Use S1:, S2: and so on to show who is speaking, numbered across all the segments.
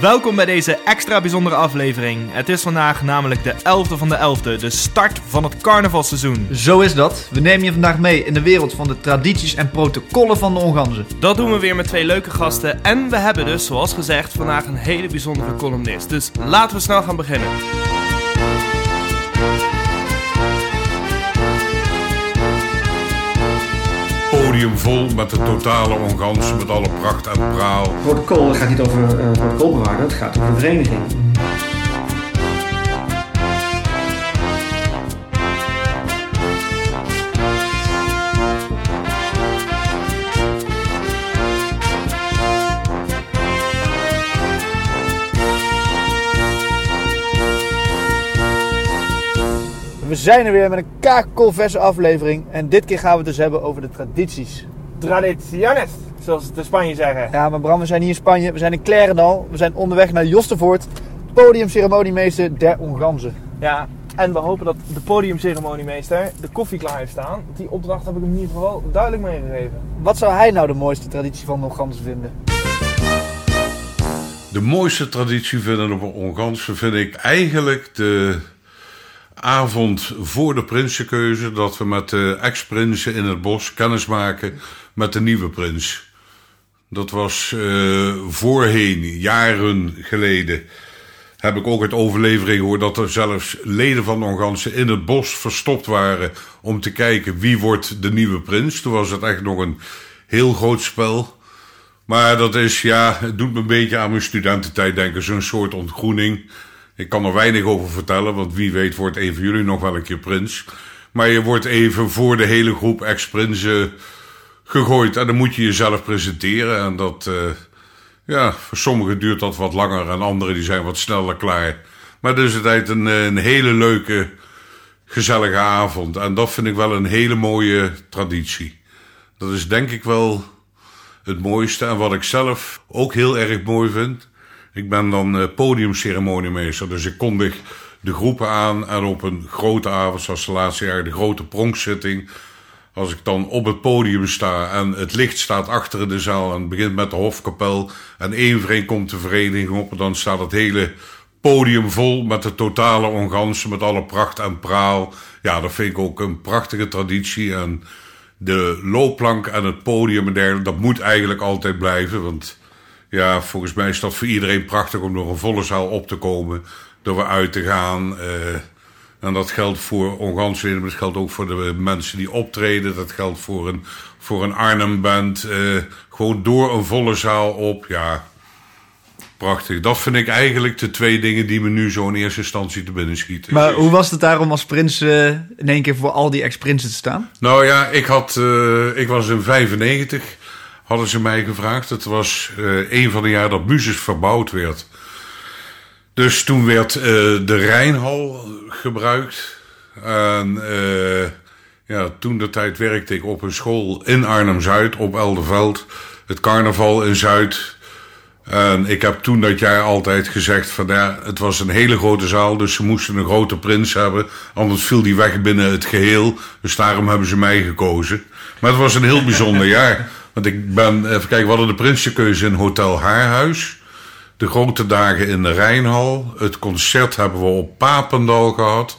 S1: Welkom bij deze extra bijzondere aflevering. Het is vandaag namelijk de 11e van de 11e, de start van het carnavalseizoen.
S2: Zo is dat. We nemen je vandaag mee in de wereld van de tradities en protocollen van de Onganzen.
S1: Dat doen we weer met twee leuke gasten en we hebben dus, zoals gezegd, vandaag een hele bijzondere columnist. Dus laten we snel gaan beginnen.
S3: Podium vol met de totale ongans, met alle pracht en praal.
S4: protocol het gaat niet over uh, protocolbewaarder, het gaat over de vereniging.
S2: We zijn er weer met een kakelverse aflevering. En dit keer gaan we het dus hebben over de tradities.
S1: Tradiciones, zoals de Spanje zeggen.
S2: Ja, maar Bram, we zijn hier in Spanje. We zijn in Klerendal. We zijn onderweg naar Jostevoort. Podiumceremoniemeester der Onganzen.
S1: Ja, en we hopen dat de podiumceremoniemeester de koffie klaar heeft staan. Die opdracht heb ik hem in ieder geval duidelijk meegegeven.
S2: Wat zou hij nou de mooiste traditie van de Onganzen vinden?
S3: De mooiste traditie vinden op Ongansen vind ik eigenlijk de avond voor de prinsenkeuze... dat we met de ex-prinsen in het bos kennis maken met de nieuwe prins. Dat was uh, voorheen, jaren geleden... heb ik ook uit overlevering gehoord dat er zelfs leden van de Ongansen in het bos verstopt waren... om te kijken wie wordt de nieuwe prins. Toen was het echt nog een heel groot spel... Maar dat is, ja, het doet me een beetje aan mijn studententijd denken. Zo'n soort ontgroening. Ik kan er weinig over vertellen, want wie weet wordt een van jullie nog wel een keer prins. Maar je wordt even voor de hele groep ex-prinsen gegooid. En dan moet je jezelf presenteren. En dat, uh, ja, voor sommigen duurt dat wat langer en anderen die zijn wat sneller klaar. Maar het is een, een hele leuke, gezellige avond. En dat vind ik wel een hele mooie traditie. Dat is denk ik wel het mooiste. En wat ik zelf ook heel erg mooi vind. Ik ben dan uh, podiumceremoniemeester. Dus ik kondig de groepen aan. En op een grote avond, zoals de laatste jaar, de grote pronkzitting. Als ik dan op het podium sta en het licht staat achter de zaal. En begint met de hofkapel. En één voor één komt de vereniging op. En dan staat het hele podium vol met de totale ongansen. Met alle pracht en praal. Ja, dat vind ik ook een prachtige traditie. En de loopplank en het podium en dergelijke, dat moet eigenlijk altijd blijven. Want ja, volgens mij is dat voor iedereen prachtig om door een volle zaal op te komen, door weer uit te gaan. Uh, en dat geldt voor ongansleden, maar dat geldt ook voor de mensen die optreden. Dat geldt voor een, voor een Arnhem-band. Uh, gewoon door een volle zaal op, ja, prachtig. Dat vind ik eigenlijk de twee dingen die me nu zo in eerste instantie te binnen schieten.
S2: Maar hoe was het daarom als prins uh, in één keer voor al die ex-prinsen te staan?
S3: Nou ja, ik, had, uh, ik was in 95, hadden ze mij gevraagd. Het was uh, een van de jaren dat Muses verbouwd werd. Dus toen werd de Rijnhal gebruikt. En ja, toen de tijd werkte ik op een school in Arnhem-Zuid, op Elderveld. Het carnaval in Zuid en ik heb toen dat jaar altijd gezegd van het was een hele grote zaal, dus ze moesten een grote prins hebben. Anders viel die weg binnen het geheel. Dus daarom hebben ze mij gekozen. Maar het was een heel bijzonder jaar. Want ik ben, even kijken, we hadden de prinsenkeuze in Hotel Haarhuis. De grote dagen in de Rijnhal. Het concert hebben we op Papendal gehad.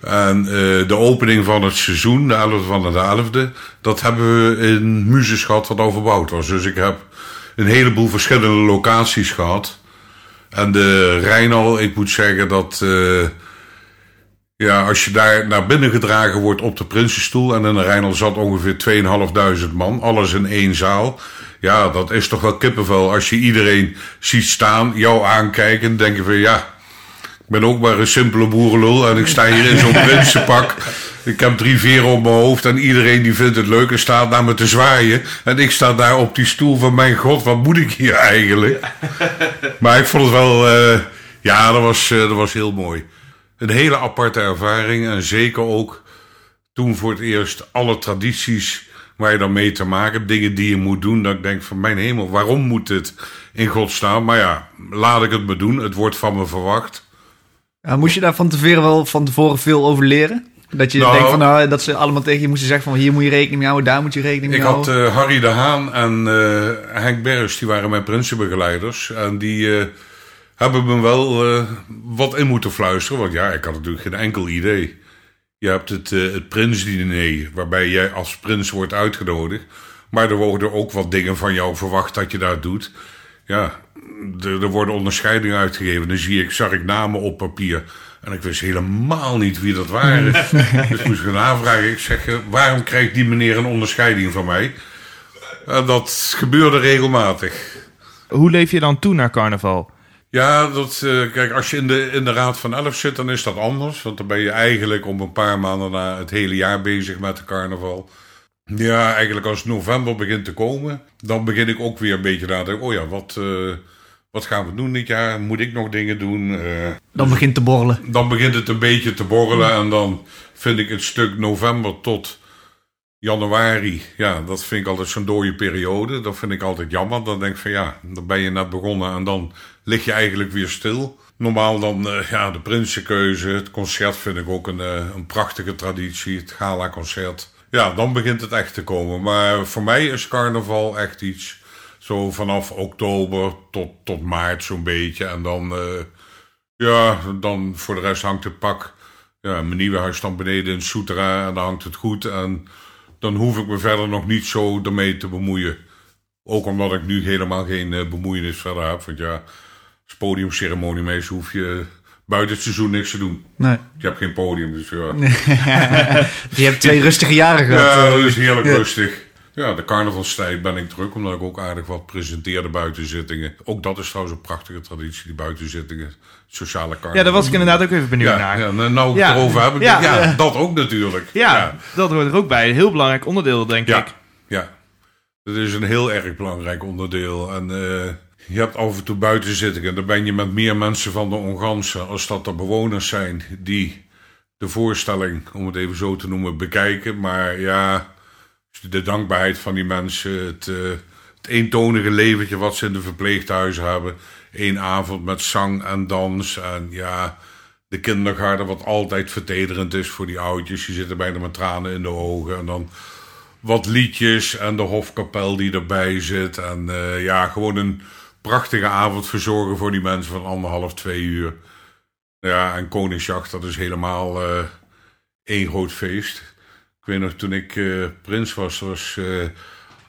S3: En uh, de opening van het seizoen, de 11e van de 11e, dat hebben we in Muzes gehad wat overbouwd was. Dus ik heb een heleboel verschillende locaties gehad. En de Rijnal, ik moet zeggen dat. Uh, ja, als je daar naar binnen gedragen wordt op de Prinsenstoel. en in de Rijnal zat ongeveer 2500 man, alles in één zaal. Ja, dat is toch wel kippenvel. Als je iedereen ziet staan, jou aankijken, denk je van ja. Ik ben ook maar een simpele boerenlul en ik sta hier in zo'n prinsenpak. Ik heb drie veren op mijn hoofd en iedereen die vindt het leuk en staat naar me te zwaaien. En ik sta daar op die stoel van mijn god, wat moet ik hier eigenlijk? Maar ik vond het wel, uh, ja, dat was, uh, dat was heel mooi. Een hele aparte ervaring en zeker ook toen voor het eerst alle tradities waar je dan mee te maken hebt, dingen die je moet doen. Dat ik denk van mijn hemel, waarom moet dit in godsnaam? Maar ja, laat ik het me doen, het wordt van me verwacht.
S2: Ja, moest je daar van tevoren wel van tevoren veel over leren? Dat je
S3: Nou-
S2: denkt van, nou, dat ze allemaal tegen je moesten zeggen van hier moet je rekening mee houden, daar moet je rekening mee
S3: Ik had
S2: houden.
S3: eh, Harry de Haan en eh, Henk Bergs, die waren mijn prinsenbegeleiders. En die eh, hebben me wel eh, wat in moeten fluisteren. Want ja, ik had natuurlijk geen enkel idee. Je hebt het, het prinsdiner, waarbij jij als prins wordt uitgenodigd. Maar er worden ook wat dingen van jou verwacht dat je daar doet. Ja, er, er worden onderscheidingen uitgegeven. Dan zie ik, zag ik namen op papier. En ik wist helemaal niet wie dat waren. dus moest ik gaan aanvragen. Ik zeg, eh, waarom krijgt die meneer een onderscheiding van mij? En dat gebeurde regelmatig.
S1: Hoe leef je dan toe naar carnaval?
S3: Ja, dat, eh, kijk, als je in de, in de Raad van Elf zit, dan is dat anders. Want dan ben je eigenlijk om een paar maanden na het hele jaar bezig met de carnaval. Ja, eigenlijk als november begint te komen, dan begin ik ook weer een beetje na te denken. Oh ja, wat, eh, wat gaan we doen dit jaar? Moet ik nog dingen doen? Eh,
S2: Dan begint te borrelen.
S3: dan begint het een beetje te borrelen. En dan vind ik het stuk november tot januari. Ja, dat vind ik altijd zo'n dode periode. Dat vind ik altijd jammer. Dan denk ik van ja, dan ben je net begonnen en dan lig je eigenlijk weer stil. Normaal dan, eh, ja, de Prinsenkeuze. Het concert vind ik ook een, eh, een prachtige traditie. Het gala-concert. Ja, dan begint het echt te komen. Maar voor mij is carnaval echt iets. Zo vanaf oktober tot, tot maart zo'n beetje. En dan, eh, ja, dan voor de rest hangt het pak. Ja, mijn nieuwe huis dan beneden in Soetera en dan hangt het goed. En dan hoef ik me verder nog niet zo ermee te bemoeien. Ook omdat ik nu helemaal geen bemoeienis verder heb. Want ja, als podiumceremoniemeester hoef je buiten het seizoen niks te doen.
S2: Nee.
S3: Je hebt geen podium, dus ja.
S2: Je hebt twee rustige jaren gehad.
S3: Ja,
S2: eh.
S3: dat is heerlijk
S2: Ja.
S3: rustig. Ja, de carnavalstijd ben ik druk, omdat ik ook aardig wat presenteerde buitenzittingen. Ook dat is trouwens een prachtige traditie, die buitenzittingen. Sociale carnaval.
S1: Ja, daar was ik inderdaad ook even benieuwd
S3: ja,
S1: naar.
S3: ja, nou, nou
S1: Ja.
S3: het erover heb, ik
S1: Ja.
S3: ja, dat ook natuurlijk.
S1: Ja, dat hoort er ook bij. Een heel belangrijk onderdeel, denk ik.
S3: ja. Dat is een heel erg belangrijk onderdeel. En eh, je hebt af en toe buitenzittingen. Dan ben je met meer mensen van de Ongansen. Als dat de bewoners zijn die de voorstelling, om het even zo te noemen, bekijken. Maar ja, de dankbaarheid van die mensen. Het, eh, het eentonige leventje wat ze in de verpleeghuizen hebben. Eén avond met zang en dans. En ja, de kindergarten wat altijd vertederend is voor die oudjes. Die zitten bijna met tranen in de ogen. En dan wat liedjes en de hofkapel die erbij zit. En eh, ja, gewoon een prachtige avond verzorgen voor die mensen van anderhalf, twee uur. Ja, en Koningsjacht, dat is helemaal eh één groot feest. Ik weet nog, toen ik eh, prins was, was eh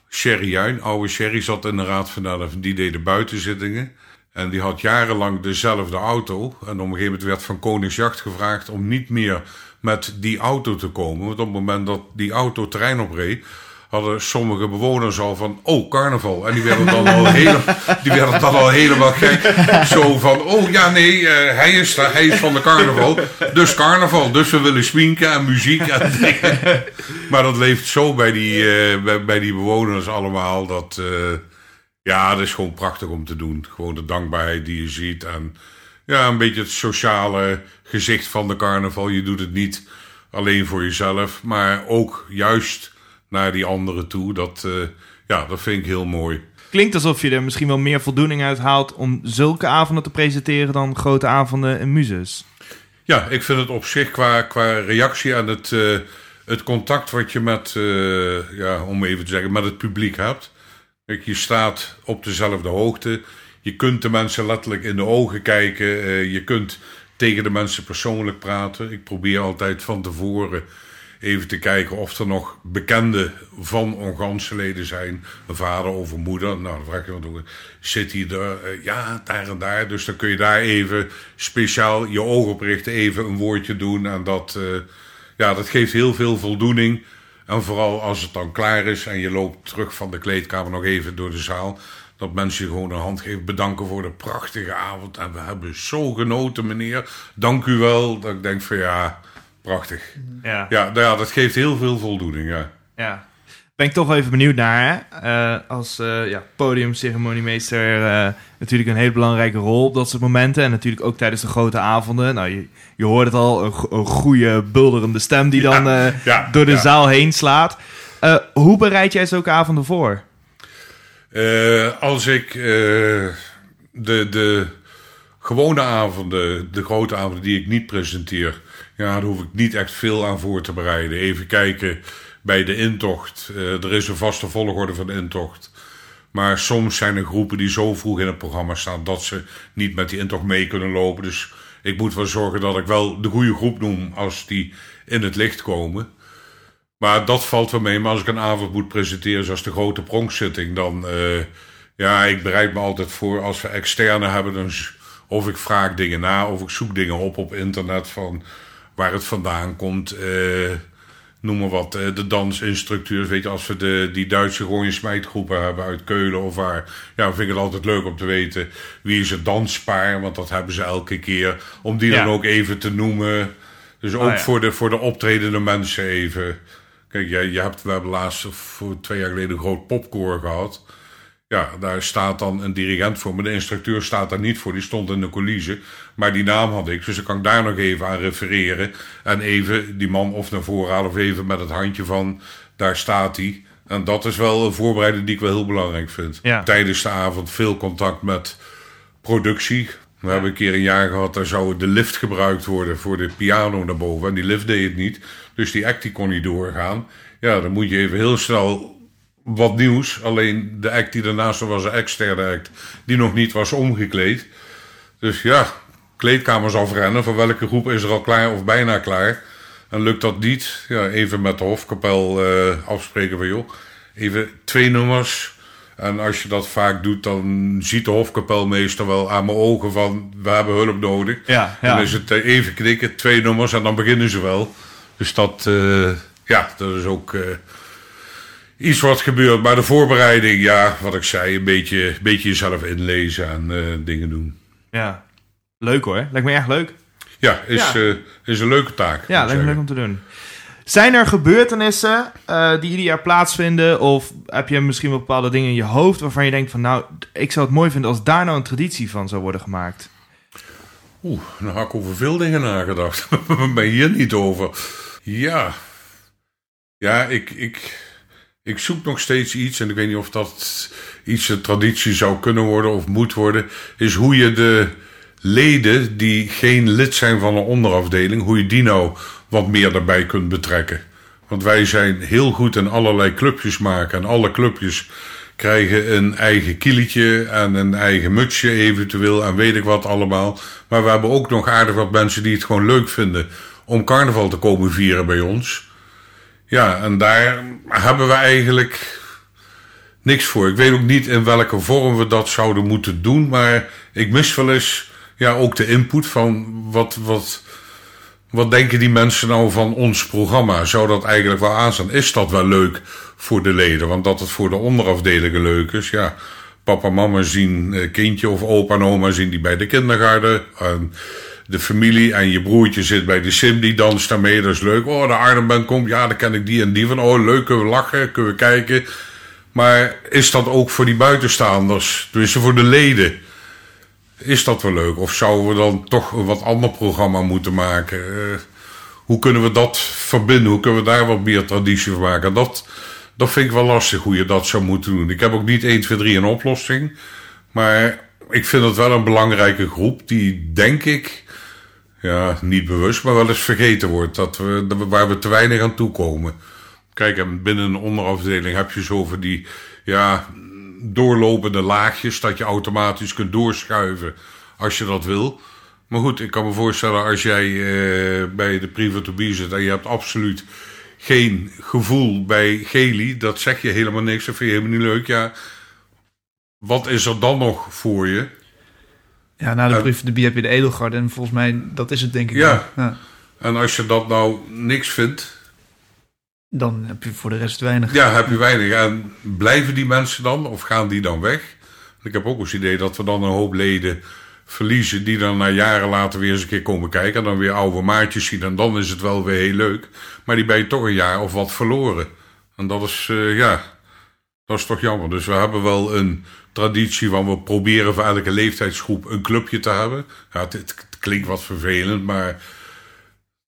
S3: Sherry Juin, oude Sherry, zat in de Raad van Elf. Die deed de buitenzittingen. En die had jarenlang dezelfde auto. En op een gegeven moment werd van Koningsjacht gevraagd om niet meer met die auto te komen. Want op het moment dat die auto terrein opreed, hadden sommige bewoners al van, oh, carnaval. En die werden dan al, hele, die werden dan al helemaal gek. Zo van, oh ja, nee, eh, hij is hij is van de carnaval. Dus carnaval, dus we willen sminken en muziek en. Maar dat leeft zo bij die, eh, bij, bij die bewoners allemaal, dat... eh, ja, dat is gewoon prachtig om te doen. Gewoon de dankbaarheid die je ziet. En ja, een beetje het sociale gezicht van de carnaval. Je doet het niet alleen voor jezelf, maar ook juist naar die anderen toe. Dat, eh, ja, dat vind ik heel mooi.
S1: Klinkt alsof je er misschien wel meer voldoening uit haalt om zulke avonden te presenteren dan grote avonden en muses.
S3: Ja, ik vind het op zich qua, qua reactie en het, eh, het contact wat je met, eh, ja, om even te zeggen, met het publiek hebt. Kijk, je staat op dezelfde hoogte. Je kunt de mensen letterlijk in de ogen kijken. je kunt tegen de mensen persoonlijk praten. Ik probeer altijd van tevoren even te kijken of er nog bekenden van Onganseleden zijn. Een vader of een moeder. Nou, dan vraag je wat zit hij er? Eh, ja, daar en daar. Dus dan kun je daar even speciaal je ogen op richten, even een woordje doen. En dat, eh, ja, dat geeft heel veel voldoening. En vooral als het dan klaar is en je loopt terug van de kleedkamer nog even door de zaal. Dat mensen je gewoon een hand geven, bedanken voor de prachtige avond. En we hebben zo genoten, meneer. Dank u wel. Dat ik denk van ja, prachtig.
S1: Ja.
S3: Ja, nou ja dat geeft heel veel voldoening, ja.
S1: Ja. Ben ik toch even benieuwd naar. Hè? Eh, als eh ja, podiumceremoniemeester eh, natuurlijk een hele belangrijke rol op dat soort momenten. En natuurlijk ook tijdens de grote avonden. Nou, je, je hoort het al, een, go- een goede, bulderende stem die dan
S3: Ja, ja,
S1: door de
S3: ja.
S1: zaal heen slaat. Hoe bereid jij zulke avonden voor?
S3: Als ik de, de gewone avonden, de grote avonden die ik niet presenteer, Ja, daar hoef ik niet echt veel aan voor te bereiden. Even kijken bij de intocht. Uh, er is een vaste volgorde van de intocht. Maar soms zijn er groepen die zo vroeg in het programma staan dat ze niet met die intocht mee kunnen lopen. Dus ik moet wel zorgen dat ik wel de goede groep noem als die in het licht komen. Maar dat valt wel mee. Maar als ik een avond moet presenteren zoals de grote pronkzitting, dan... Uh, ja, ik bereid me altijd voor als we externe hebben, dan... Of ik vraag dingen na, of ik zoek dingen op op internet van waar het vandaan komt. Uh, noem maar wat, uh, de dansinstructeurs. Weet je, als we de, die Duitse gooien smijtgroepen hebben uit Keulen of waar. Ja, vind ik het altijd leuk om te weten wie is het danspaar. Want dat hebben ze elke keer. Om die dan ook even te noemen. Dus ook oh, voor, de, voor de optredende mensen even. Kijk, jij, je hebt, we hebben laatst voor twee jaar geleden een groot popcore gehad. Ja, daar staat dan een dirigent voor, maar de instructeur staat daar niet voor. Die stond in de coulisse, maar die naam had ik. Dus dan kan ik daar nog even aan refereren. En even die man of naar voren halen of even met het handje van, daar staat hij. En dat is wel een voorbereiding die ik wel heel belangrijk vind. Tijdens de avond veel contact met productie. We hebben een keer een jaar gehad, daar zou de lift gebruikt worden voor de piano naar boven. En die lift deed het niet. Dus die act die kon niet doorgaan. Ja, dan moet je even heel snel wat nieuws. Alleen de act die daarnaast was een externe act. Die nog niet was omgekleed. Dus ja, kleedkamers afrennen. Van welke groep is er al klaar of bijna klaar. En lukt dat niet, ja, even met de hofkapel uh, afspreken van joh. Even twee nummers. En als je dat vaak doet, dan ziet de hofkapel meestal wel aan mijn ogen van... we hebben hulp nodig.
S1: Ja, ja.
S3: Dan is het eh, even knikken, twee nummers en dan beginnen ze wel. Dus dat, uh, ja, dat is ook iets wat gebeurt. Maar de voorbereiding, ja, wat ik zei, een beetje, een beetje jezelf inlezen en uh, dingen doen.
S1: Ja, leuk hoor. Lijkt me echt leuk.
S3: Ja, is, ja. Uh, is een leuke taak.
S1: Ja, lijkt me leuk om te doen. Zijn er gebeurtenissen uh, die ieder jaar plaatsvinden? Of heb je misschien bepaalde dingen in je hoofd waarvan je denkt van nou, ik zou het mooi vinden als daar nou een traditie van zou worden gemaakt?
S3: Oeh, nou heb ik over veel dingen nagedacht. ben hier niet over. Ja. Ja, ik, ik, ik zoek nog steeds iets, en ik weet niet of dat iets een traditie zou kunnen worden of moet worden, is hoe je de leden die geen lid zijn van een onderafdeling, hoe je die nou wat meer daarbij kunt betrekken. Want wij zijn heel goed in allerlei clubjes maken en alle clubjes krijgen een eigen kieletje en een eigen mutsje eventueel en weet ik wat allemaal. Maar we hebben ook nog aardig wat mensen die het gewoon leuk vinden om carnaval te komen vieren bij ons. Ja, en daar hebben we eigenlijk niks voor. Ik weet ook niet in welke vorm we dat zouden moeten doen, maar ik mis wel eens ja, ook de input van wat, wat, wat denken die mensen nou van ons programma? Zou dat eigenlijk wel aanstaan? Is dat wel leuk voor de leden? Want dat het voor de onderafdelingen leuk is, ja. Papa mama zien eh, kindje of opa en oma zien die bij de kindergarten. En de familie en je broertje zit bij de sim, die danst daarmee, dat is leuk. Oh, de Arnhem komt, ja, dan ken ik die en die van. Oh, leuk, kunnen we lachen, kunnen we kijken. Maar is dat ook voor die buitenstaanders, tenminste voor de leden, is dat wel leuk? Of zouden we dan toch een wat ander programma moeten maken? Uh, hoe kunnen we dat verbinden? Hoe kunnen we daar wat meer traditie van maken? Dat, dat vind ik wel lastig hoe je dat zou moeten doen. Ik heb ook niet 1, 2, 3 een oplossing. Maar ik vind het wel een belangrijke groep die, denk ik, ja, niet bewust, maar wel eens vergeten wordt. Dat we, waar we te weinig aan toekomen. Kijk, binnen een onderafdeling heb je zo van die ja, doorlopende laagjes dat je automatisch kunt doorschuiven als je dat wil. Maar goed, ik kan me voorstellen als jij eh, bij de private zit en je hebt absoluut geen gevoel bij Geli, dat zeg je helemaal niks, dat vind je helemaal niet leuk. Ja, wat is er dan nog voor je?
S2: Ja, na de brief de heb je de Edelgard. En volgens mij, dat is het denk ik.
S3: Ja. ja. En als je dat nou niks vindt...
S2: Dan heb je voor de rest weinig.
S3: Ja, heb je weinig. En blijven die mensen dan? Of gaan die dan weg? Ik heb ook eens het idee dat we dan een hoop leden verliezen... die dan na jaren later weer eens een keer komen kijken... en dan weer oude maatjes zien. En dan is het wel weer heel leuk. Maar die ben je toch een jaar of wat verloren. En dat is, uh, ja... Dat is toch jammer. Dus we hebben wel een traditie van we proberen voor elke leeftijdsgroep een clubje te hebben. Ja, het, het klinkt wat vervelend, maar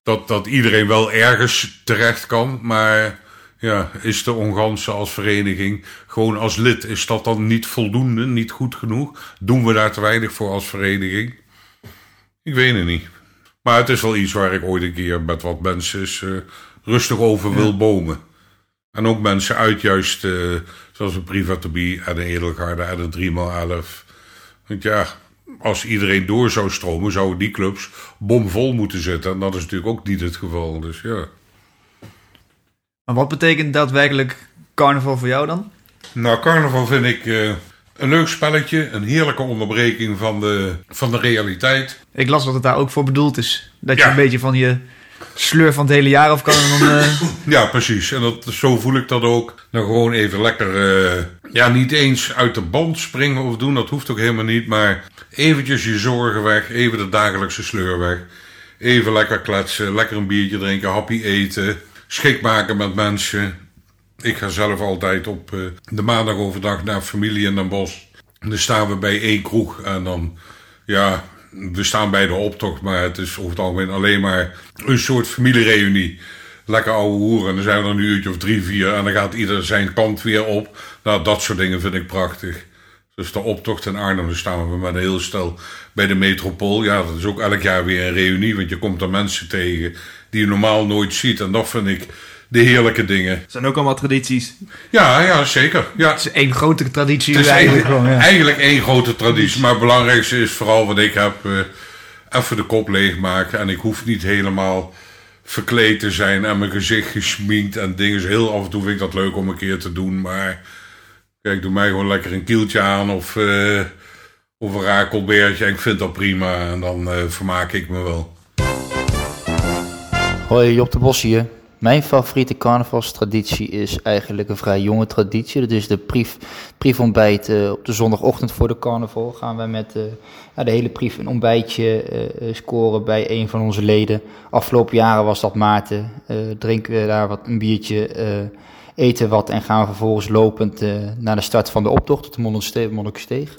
S3: dat, dat iedereen wel ergens terecht kan. Maar ja, is de Onganse als vereniging gewoon als lid, is dat dan niet voldoende, niet goed genoeg? Doen we daar te weinig voor als vereniging? Ik weet het niet. Maar het is wel iets waar ik ooit een keer met wat mensen eens, eh, rustig over wil bomen. En ook mensen uit juist, eh, zoals een Privatobie en de Edelgarde en de 3x11. Want ja, als iedereen door zou stromen, zouden die clubs bomvol moeten zitten. En dat is natuurlijk ook niet het geval. Dus ja.
S2: Maar wat betekent daadwerkelijk carnaval voor jou dan?
S3: Nou, carnaval vind ik eh, een leuk spelletje. Een heerlijke onderbreking van de, van de realiteit.
S2: Ik las dat het daar ook voor bedoeld is. Dat je een beetje van je sleur van het hele jaar af kan en dan... eh,
S3: Ja, precies. En dat, zo voel ik dat ook. Dan gewoon even lekker, eh, ja, niet eens uit de band springen of doen. Dat hoeft ook helemaal niet. Maar eventjes je zorgen weg. Even de dagelijkse sleur weg. Even lekker kletsen. Lekker een biertje drinken. Happy eten. Schik maken met mensen. Ik ga zelf altijd op eh, de maandag overdag naar familie in Den Bosch. En dan staan we bij één kroeg. En dan, ja, we staan bij de optocht. Maar het is over het algemeen alleen maar een soort familiereunie. Lekker ouwe hoeren. En dan zijn we er een uurtje of drie, vier. En dan gaat ieder zijn kant weer op. Nou, dat soort dingen vind ik prachtig. Dus de optocht in Arnhem, dan staan we met een heel stel bij de metropool. Ja, dat is ook elk jaar weer een reunie. Want je komt er mensen tegen die je normaal nooit ziet. En dat vind ik de heerlijke dingen.
S1: Er zijn ook allemaal tradities.
S3: Ja, ja, zeker. Ja,
S2: Het is één grote traditie
S3: het is
S2: eigenlijk
S3: eigenlijk,
S2: gewoon, ja.
S3: eigenlijk één grote traditie. Maar het belangrijkste is vooral wat ik heb. eh, even de kop leegmaken. En ik hoef niet helemaal verkleed te zijn. En mijn gezicht gesminkt en dingen. Dus heel af en toe vind ik dat leuk om een keer te doen. Maar kijk, doe mij gewoon lekker een kieltje aan. Of, eh, of een rakelbeertje. En ik vind dat prima. En dan eh, vermaak ik me wel.
S5: Hoi, Job de Bos hier. Mijn favoriete carnavalstraditie is eigenlijk een vrij jonge traditie. Dat is de brief, eh, op de zondagochtend voor de carnaval. Gaan we met eh, de hele brief een ontbijtje eh, scoren bij een van onze leden. Afgelopen jaren was dat Maarten. Drinken we daar wat een biertje, eten wat en gaan we vervolgens lopend naar de start van de optocht op de Monnikensteeg.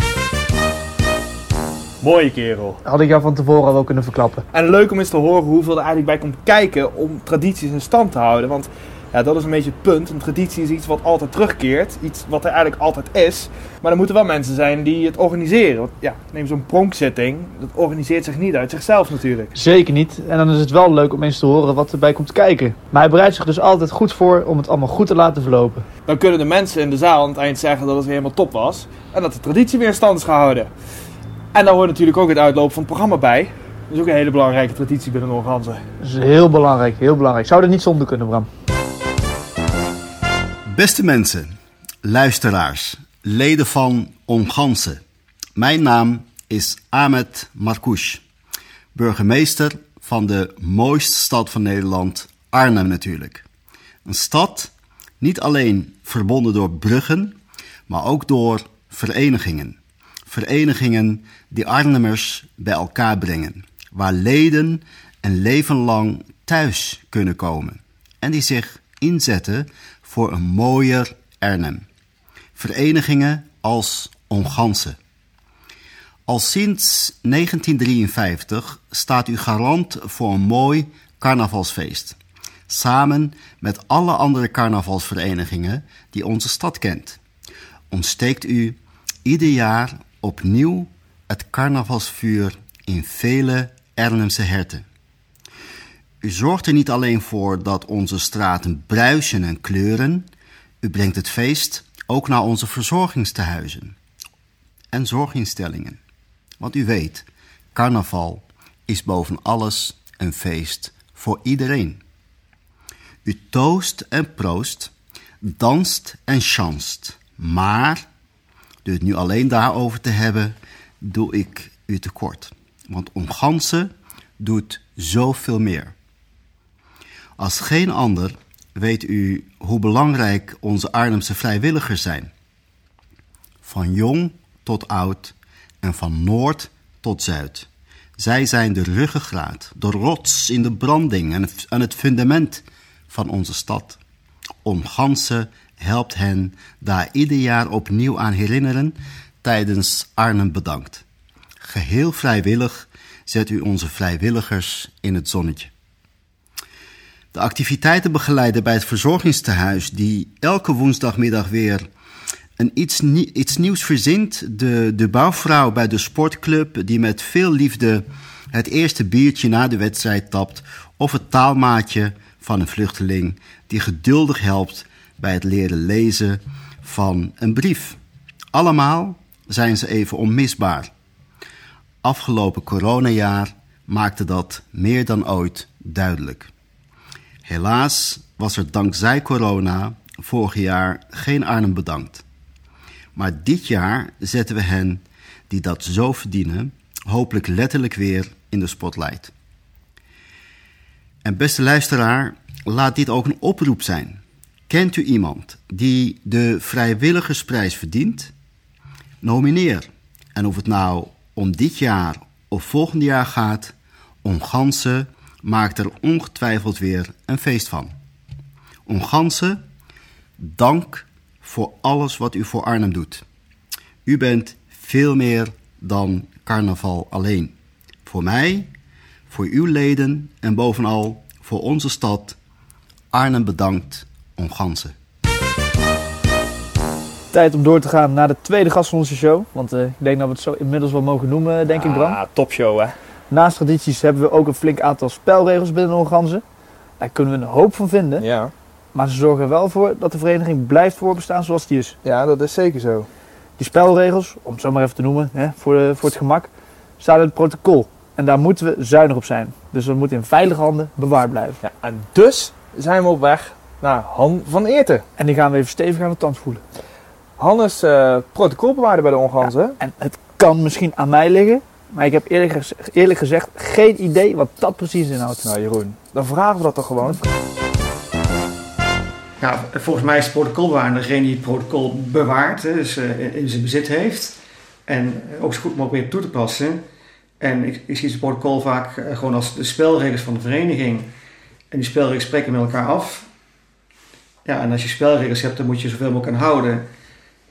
S6: Mooie kerel.
S2: Had ik jou van tevoren al wel kunnen verklappen.
S6: En leuk om eens te horen hoeveel er eigenlijk bij komt kijken om tradities in stand te houden. Want ja, dat is een beetje het punt. Een traditie is iets wat altijd terugkeert. Iets wat er eigenlijk altijd is. Maar er moeten wel mensen zijn die het organiseren. Want ja, neem zo'n pronkzitting. Dat organiseert zich niet uit zichzelf natuurlijk.
S2: Zeker niet. En dan is het wel leuk om eens te horen wat erbij komt kijken. Maar hij bereidt zich dus altijd goed voor om het allemaal goed te laten verlopen.
S6: Dan kunnen de mensen in de zaal aan het eind zeggen dat het weer helemaal top was. En dat de traditie weer in stand is gehouden. En daar hoort natuurlijk ook het uitlopen van het programma bij. Dat is ook een hele belangrijke traditie binnen de Organzen.
S2: Dat is heel belangrijk, heel belangrijk. Zou er niet zonder kunnen, Bram?
S7: Beste mensen, luisteraars, leden van Ongansen. Mijn naam is Ahmed Marcouch, burgemeester van de mooiste stad van Nederland, Arnhem natuurlijk. Een stad niet alleen verbonden door bruggen, maar ook door verenigingen. Verenigingen die Arnhemmers bij elkaar brengen, waar leden een leven lang thuis kunnen komen en die zich inzetten voor een mooier Arnhem. Verenigingen als Ongansen. Al sinds 1953 staat u garant voor een mooi carnavalsfeest. Samen met alle andere carnavalsverenigingen die onze stad kent. Ontsteekt u ieder jaar opnieuw het carnavalsvuur in vele Arnhemse herten. U zorgt er niet alleen voor dat onze straten bruisen en kleuren, u brengt het feest ook naar onze verzorgingstehuizen en zorginstellingen. Want u weet, carnaval is boven alles een feest voor iedereen. U toost en proost, danst en chanst, maar door het nu alleen daarover te hebben, doe ik u tekort. Want omgansen doet zoveel meer. Als geen ander weet u hoe belangrijk onze Arnhemse vrijwilligers zijn. Van jong tot oud en van noord tot zuid. Zij zijn de ruggengraat, de rots in de branding en het- en het fundament van onze stad. Omgansen helpt hen daar ieder jaar opnieuw aan herinneren tijdens Arnhem Bedankt. Geheel vrijwillig zet u onze vrijwilligers in het zonnetje. De activiteitenbegeleider bij het verzorgingstehuis, die elke woensdagmiddag weer een iets, iets nieuws verzint. De, de bouwvrouw bij de sportclub, die met veel liefde het eerste biertje na de wedstrijd tapt of het taalmaatje van een vluchteling die geduldig helpt bij het leren lezen van een brief. Allemaal zijn ze even onmisbaar. Afgelopen coronajaar maakte dat meer dan ooit duidelijk. Helaas was er dankzij corona vorig jaar geen Arnhem bedankt. Maar dit jaar zetten we hen die dat zo verdienen, hopelijk letterlijk weer in de spotlight. En beste luisteraar, laat dit ook een oproep zijn. Kent u iemand die de vrijwilligersprijs verdient? Nomineer. En of het nou om dit jaar of volgend jaar gaat, Onganse maakt er ongetwijfeld weer een feest van. Onganse, dank voor alles wat u voor Arnhem doet. U bent veel meer dan carnaval alleen. Voor mij, voor uw leden en bovenal voor onze stad. Arnhem bedankt, Onganse.
S2: Tijd om door te gaan naar de tweede gast van onze show. Want eh, ik denk dat we het zo inmiddels wel mogen noemen, denk ik Bram.
S6: Ah, topshow hè.
S2: Naast tradities hebben we ook een flink aantal spelregels binnen Onganzen. Daar kunnen we een hoop van vinden.
S6: Ja.
S2: Maar ze zorgen er wel voor dat de vereniging blijft voorbestaan zoals die is.
S6: ja, dat is zeker zo.
S2: Die spelregels, om het zo maar even te noemen, hè, voor, de, voor het gemak, staan in het protocol. En daar moeten we zuinig op zijn. Dus dat moet in veilige handen bewaard blijven.
S6: Ja, en dus zijn we op weg naar Han van Eerten.
S2: En die gaan we even stevig aan de tand voelen.
S6: Han is eh, protocolbewaarder bij de Onganzen.
S2: En het kan misschien aan mij liggen, maar ik heb eerlijk, gez- eerlijk gezegd geen idee wat dat precies inhoudt.
S6: Nou Jeroen, dan vragen we dat toch gewoon.
S4: Ja, volgens mij is de protocolbewaarder degene die het protocol bewaart, hè, dus eh, in- zijn bezit heeft. En ook zo goed mogelijk weer toe te passen. En ik, ik zie het protocol vaak eh, gewoon als de spelregels van de vereniging. En die spelregels spreken met elkaar af. Ja, en als je spelregels hebt, dan moet je zoveel mogelijk aan houden.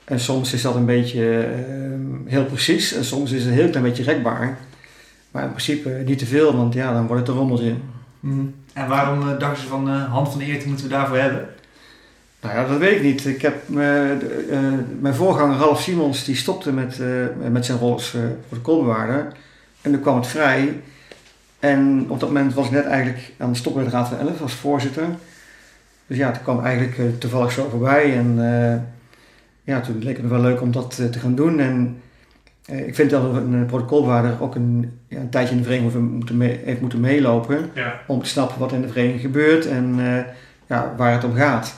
S4: En soms is dat een beetje eh, heel precies en soms is het een heel klein beetje rekbaar. Maar in principe niet te veel, want ja, dan wordt het een rommeltje.
S8: En waarom uh, dachten ze van uh, Hand van Eert moeten we daarvoor hebben?
S4: Nou ja, dat weet ik niet. Ik heb, eh, de, eh, mijn voorganger Ralf Simons die stopte met, eh, met zijn rol als uh, protocolbewaarder. En toen kwam het vrij. En op dat moment was ik net eigenlijk aan het stoppen met de Raad van Elf als voorzitter. Dus ja, toen kwam eigenlijk uh, toevallig zo voorbij. En uh, ja, toen leek het me wel leuk om dat uh, te gaan doen. En uh, ik vind dat een protocolbewaarder ook een, ja, een tijdje in de vereniging moeten mee, heeft moeten meelopen.
S8: Ja.
S4: Om te snappen wat in de vereniging gebeurt en uh, ja, waar het om gaat.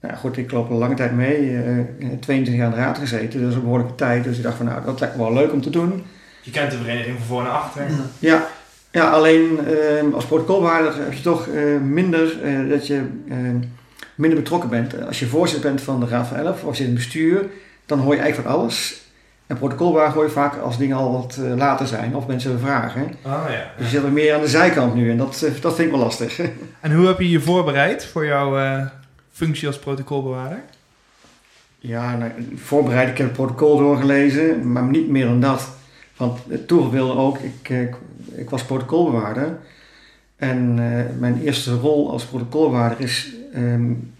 S4: Nou goed, ik loop al lange tijd mee. Uh, 22 jaar in de raad gezeten, dus een behoorlijke tijd. Dus ik dacht van nou, dat lijkt me wel leuk om te doen.
S8: Je kent de vereniging van voor naar achter.
S4: Ja, ja alleen uh, als protocolbewaarder heb je toch uh, minder uh, dat je minder betrokken bent. Als je voorzitter bent van de Raad van Elf, of je zit in het bestuur, dan hoor je eigenlijk van alles. En protocolbewaarder hoor je vaak als dingen al wat later zijn of mensen vragen.
S8: Oh, ja.
S4: Dus je zit meer aan de zijkant nu en dat, dat vind ik wel lastig.
S1: En hoe heb je je voorbereid voor jouw uh, functie als protocolbewaarder?
S4: Ja, nou, voorbereid. Ik heb het protocol doorgelezen, maar niet meer dan dat. Want het wilde ook, ik, ik, ik, was protocolbewaarder. En uh, mijn eerste rol als protocolbewaarder is, um,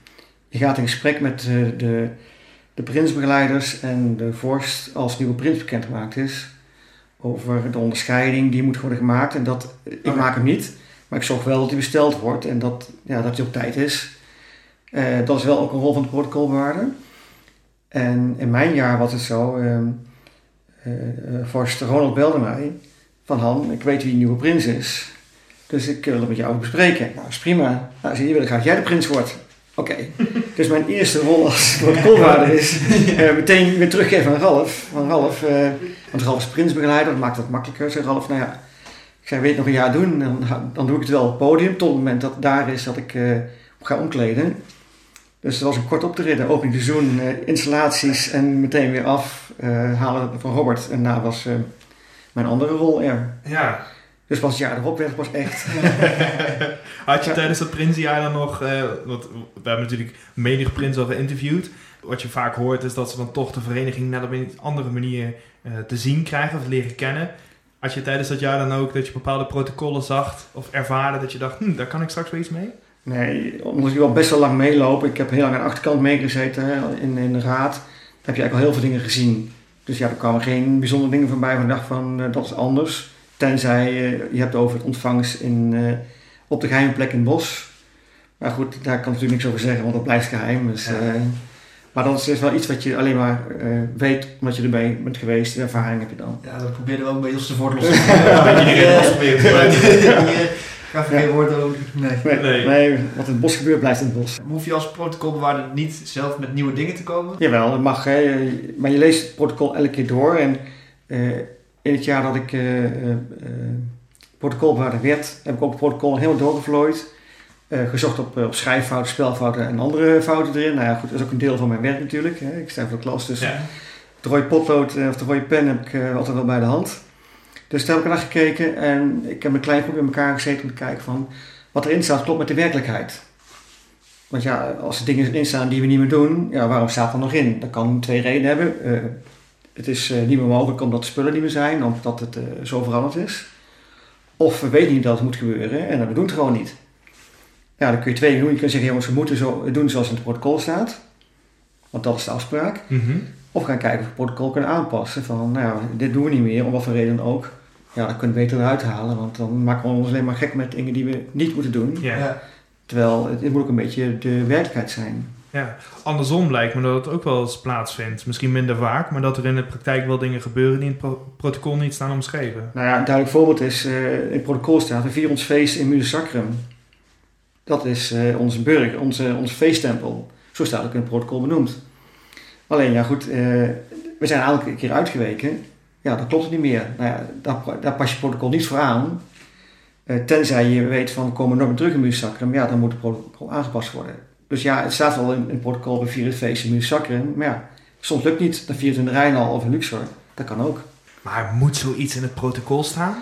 S4: je gaat in gesprek met uh, de, de prinsbegeleiders en de vorst als nieuwe prins bekendgemaakt is. Over de onderscheiding die moet worden gemaakt. En dat, ik maak hem niet, maar ik zorg wel dat hij besteld wordt en dat, ja, dat hij op tijd is. Uh, dat is wel ook een rol van de protocolbewaarder. En in mijn jaar was het zo, uh, vorst Ronald belde mij van Han, ik weet wie de nieuwe prins is. Dus ik wil het met jou bespreken. Nou, is prima. Nou, zie je, wil graag jij de prins wordt. Oké. Okay. dus mijn eerste rol als protocolwaarder is uh, meteen weer teruggeven aan Ralf. Van Ralf, uh, want Ralf is prinsbegeleider, dat maakt het makkelijker. Zei Ralf, nou ja, ik zei, weet je nog een jaar doen, dan, dan doe ik het wel op het podium. Tot het moment dat het daar is dat ik uh, ga omkleden. Dus dat was een kort optreden, opening seizoen, uh, installaties en meteen weer af uh, halen van Robert. En daarna was uh, mijn andere rol er.
S8: Ja.
S4: Dus pas het jaar erop werd pas echt.
S1: Had je tijdens dat Prinsenjaar dan nog, uh, want we hebben natuurlijk menig prins al geïnterviewd. Wat je vaak hoort is dat ze dan toch de vereniging net op een andere manier te zien krijgen of leren kennen. Had je tijdens dat jaar dan ook dat je bepaalde protocollen zag of ervaarde dat je dacht, hm, daar kan ik straks wel iets mee?
S4: Nee, omdat ik wel best wel lang meeloop. Ik heb heel lang aan de achterkant meegezeten in, in de raad. Daar heb je eigenlijk al heel veel dingen gezien. Dus ja, er kwamen geen bijzondere dingen voorbij van ik dacht van uh, dat is anders. Tenzij eh, je hebt over het ontvangst in, eh, op de geheime plek in het bos. Maar goed, daar kan ik natuurlijk niks over zeggen, want dat blijft geheim. Dus,
S8: Ja.
S4: eh, maar dat is wel iets wat je alleen maar eh, weet omdat je erbij bent geweest. De ervaring heb je dan.
S8: Ja, dat probeerde wel een beetje als te voortlossen. Eh, Ga geen woord over. Nee.
S4: Nee,
S1: Nee.
S4: nee, wat in het bos gebeurt, blijft in het bos.
S8: Hoef je als protocolbewaarder niet zelf met nieuwe dingen te komen?
S4: Jawel, dat mag. Hè. Maar je leest het protocol elke keer door. En eh, in het jaar dat ik eh eh, eh, protocolbewaarder werd, heb ik ook het protocol helemaal doorgevlooid. Eh, gezocht op, op schrijffouten, spelfouten en andere fouten erin. Nou ja, goed, dat is ook een deel van mijn werk natuurlijk. Hè. Ik sta voor de klas, dus
S1: Ja.
S4: de rode potlood of de rode pen heb ik eh, altijd wel bij de hand. Dus daar heb ik naar gekeken en ik heb een klein groep in elkaar gezeten om te kijken van wat erin staat klopt met de werkelijkheid. Want ja, als er dingen in staan die we niet meer doen, ja, waarom staat er nog in? Dat kan twee redenen hebben. Eh, het is eh, niet meer mogelijk omdat de spullen niet meer zijn, omdat het eh, zo veranderd is. Of we weten niet dat het moet gebeuren en we doen het gewoon niet. Ja, dan kun je twee doen. Je kunt zeggen, jongens, we moeten zo doen zoals in het protocol staat. Want dat is de afspraak.
S1: Mhm.
S4: Of gaan kijken of we het protocol kunnen aanpassen. Van, nou ja, dit doen we niet meer, om wat voor reden ook. Ja, dat kunnen we beter eruit halen, want dan maken we ons alleen maar gek met dingen die we niet moeten doen.
S1: Ja.
S4: Terwijl het, het moet ook een beetje de werkelijkheid zijn.
S1: Ja, andersom lijkt me dat het ook wel eens plaatsvindt. Misschien minder vaak, maar dat er in de praktijk wel dingen gebeuren die in het pro- protocol niet staan omschreven.
S4: Nou ja, een duidelijk voorbeeld is, eh, in het protocol staat, we vieren ons feest in Muze Sacrum. Dat is eh, onze burg, onze, onze feesttempel. Zo staat het ook in het protocol benoemd. Alleen, ja goed, eh, we zijn elke keer uitgeweken. Ja, dat klopt het niet meer. Nou ja, daar, daar pas je protocol niet voor aan. Eh, tenzij je weet van, we komen nog meer terug in. Ja, dan moet het protocol aangepast worden. Dus ja, het staat wel in, in het protocol, we vieren het feest in. Maar ja, soms lukt het niet. Dan viert het in de Rijnal of in Luxor. Dat kan ook.
S1: Maar moet zoiets in het protocol staan?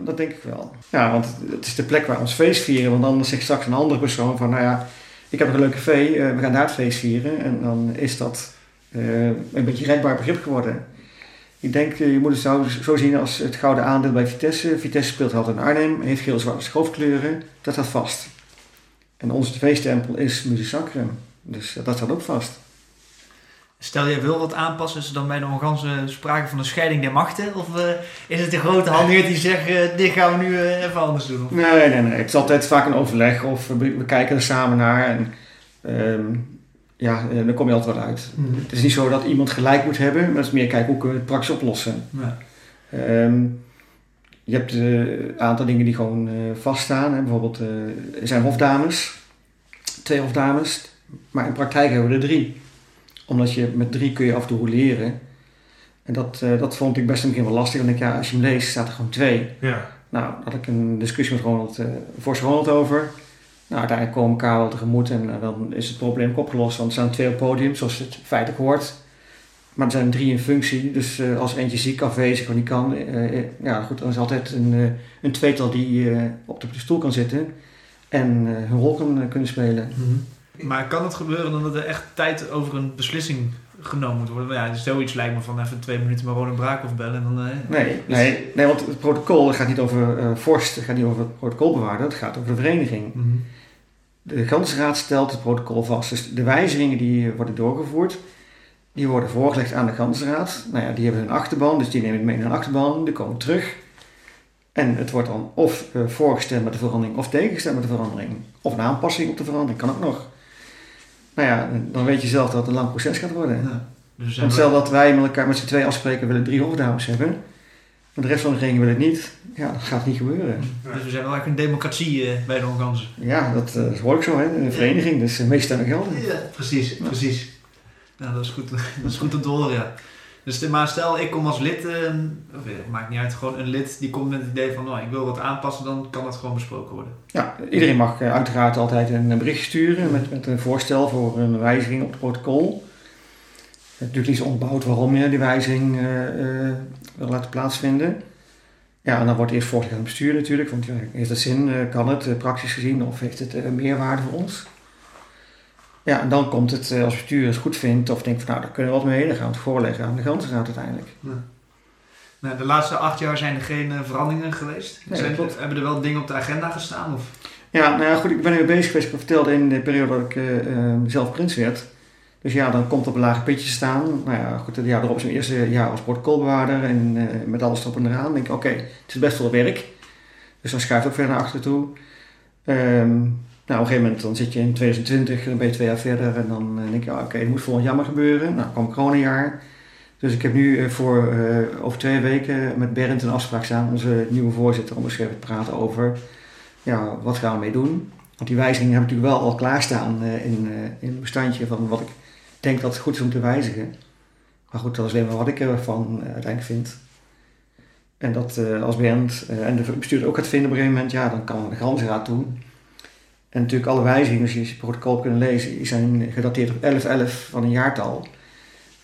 S4: Dat denk ik wel. Ja, want het is de plek waar we ons feest vieren. Want anders zegt straks een andere persoon van, nou ja, ik heb een leuke café, eh, we gaan daar het feest vieren. En dan is dat eh, een beetje rekbaar begrip geworden. Ik denk, eh, je moet het zo, zo zien als het gouden aandeel bij Vitesse. Vitesse speelt altijd in Arnhem, heeft geel-zwarte schoofkleuren. Dat staat vast. En onze feesttempel is Muze Sacrum. Dus eh, dat staat ook vast.
S8: Stel je wil wat aanpassen, is er dan bij de Organse sprake van een scheiding der machten? Of is het de grote handheer die zegt, dit gaan we nu even anders doen? Of-
S4: Nee, nee, nee. Het is altijd vaak een overleg of we, we kijken er samen naar. En ehm, ja, eh, dan kom je altijd wel uit. Het is niet zo dat iemand gelijk moet hebben, maar het is meer kijken hoe kunnen we het praktisch oplossen.
S8: Ja.
S4: Ehm, je hebt eh, een aantal dingen die gewoon eh, vaststaan. Hè. Bijvoorbeeld, eh, er zijn hofdames, twee hofdames, maar in praktijk hebben we er drie. Omdat je met drie kun je af en toe leren. En dat, eh, dat vond ik best een keer wel lastig. Want ik ja, als je hem leest, staat er gewoon twee.
S1: Ja.
S4: Nou, daar had ik een discussie met Ronald, eh Forse Ronald over. Nou, uiteindelijk komen elkaar wel tegemoet en eh, dan is het probleem ook opgelost. Want er staan twee op het podium, zoals het feitelijk hoort. Maar er zijn drie in functie, dus eh, als eentje ziek, afwezig of niet kan, eh, ja goed, dan is er altijd een, eh, een tweetal die eh, op de stoel kan zitten en eh, hun rol kan, kunnen spelen.
S8: Maar kan het gebeuren dan dat er echt tijd over een beslissing genomen moet worden? Ja, zoiets lijkt me van even twee minuten maar Ronald Braakhoff bellen en dan... eh,
S4: Nee, nee, nee, want het protocol gaat niet over eh vorst, het gaat niet over het protocolbewaarder, het gaat over de vereniging.
S8: mhm.
S4: De Gansraad stelt het protocol vast. Dus de wijzigingen die worden doorgevoerd, die worden voorgelegd aan de Gansraad. Nou ja, die hebben hun achterban, dus die nemen het mee naar een achterban, die komen terug. En het wordt dan of eh, voorgestemd met de verandering of tegengestemd met de verandering. Of een aanpassing op de verandering, kan ook nog. Nou ja, dan weet je zelf dat het een lang proces gaat worden.
S8: Ja. Dus
S4: Want stel dat wij met elkaar met z'n twee afspreken, willen drie hofdames hebben. Maar de rest van de regering wil het niet. Ja, dat gaat niet gebeuren.
S8: Dus we zijn wel echt een democratie eh, bij de Organse.
S4: Ja, dat, eh, dat hoor ik zo, hè. Een vereniging, dus meeste stemmen gelden.
S8: Ja, precies, precies. Nou, dat is goed, dat is goed om te horen, ja. Dus de- maar stel, ik kom als lid, eh, of, eh, maakt niet uit, gewoon een lid die komt met het idee van, nou, ik wil wat aanpassen, dan kan dat gewoon besproken worden.
S4: Ja, iedereen mag eh, uiteraard altijd een bericht sturen met, met een voorstel voor een wijziging op het protocol. Natuurlijk is onderbouwd waarom je die wijziging eh, eh, wil laten plaatsvinden. Ja, en dan wordt eerst voorgelegd aan het bestuur natuurlijk, want ja, heeft het zin, eh, kan het praktisch gezien of heeft het meerwaarde voor ons? Ja, en dan komt het als bestuur het goed vindt of denkt van nou, daar kunnen we wat mee, dan gaan we het voorleggen aan de Gansraad uiteindelijk.
S8: Nou, de laatste acht jaar zijn er geen veranderingen geweest.
S4: Nee,
S8: zijn,
S4: klopt.
S8: Hebben er wel dingen op de agenda gestaan? Of?
S4: Ja, nou ja, goed, ik ben er bezig geweest. Ik heb verteld in de periode dat ik zelf prins werd. Dus ja, dan komt op een lage pitje staan. Nou ja, goed, het jaar erop is mijn eerste jaar als protocolbewaarder en eh, met alles erop en eraan. Denk ik, oké, het is best veel werk. Dus dan schuift ook verder naar achter toe. Ehm, nou, op een gegeven moment dan zit je in 2020, dan ben je twee jaar verder en dan eh, denk je, oké, het moet volgend jaar maar gebeuren. Nou, kwam coronajaar. Dus ik heb nu eh, voor over twee weken met Bernd een afspraak staan, onze nieuwe voorzitter, om eens even te praten over ja, wat gaan we mee doen. Want die wijzigingen heb ik natuurlijk wel al klaarstaan in, uh, in een bestandje van wat ik denk dat het goed is om te wijzigen. Maar goed, dat is alleen maar wat ik ervan uh, uiteindelijk vind. En dat uh, als Bernd en de bestuurder ook gaat vinden op een gegeven moment, ja, dan kan de Gansraad doen. En natuurlijk alle wijzigingen, als je het protocol kunnen lezen, die zijn gedateerd op 11-11 van een jaartal.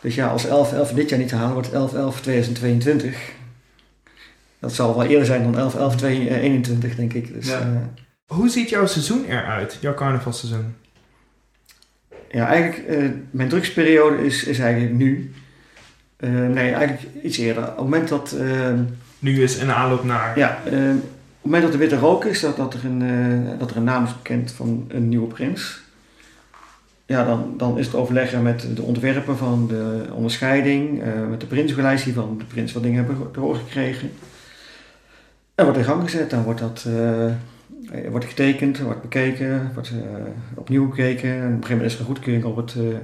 S4: Dus ja, als 11-11 dit jaar niet te halen, wordt het 11-11-2022. Dat zal wel eerder zijn dan 11-11-2021, denk ik. Dus,
S6: ja. Hoe ziet jouw seizoen eruit, jouw carnavalseizoen?
S4: Ja, eigenlijk, uh, mijn drugsperiode is, is eigenlijk nu. Uh, nee, eigenlijk iets eerder. Op het moment dat... Uh,
S6: nu is een aanloop naar...
S4: Ja, op het moment dat de witte rook is, dat, dat, er een, dat er een naam is bekend van een nieuwe prins. Ja, dan, dan is het overleggen met de ontwerper van de onderscheiding, met de prinscollege van de prins wat dingen hebben te horen gekregen. En wordt in gang gezet, dan wordt dat er wordt getekend, wordt bekeken, wordt uh, opnieuw bekeken. En op een gegeven moment is er een goedkeuring op het, uh,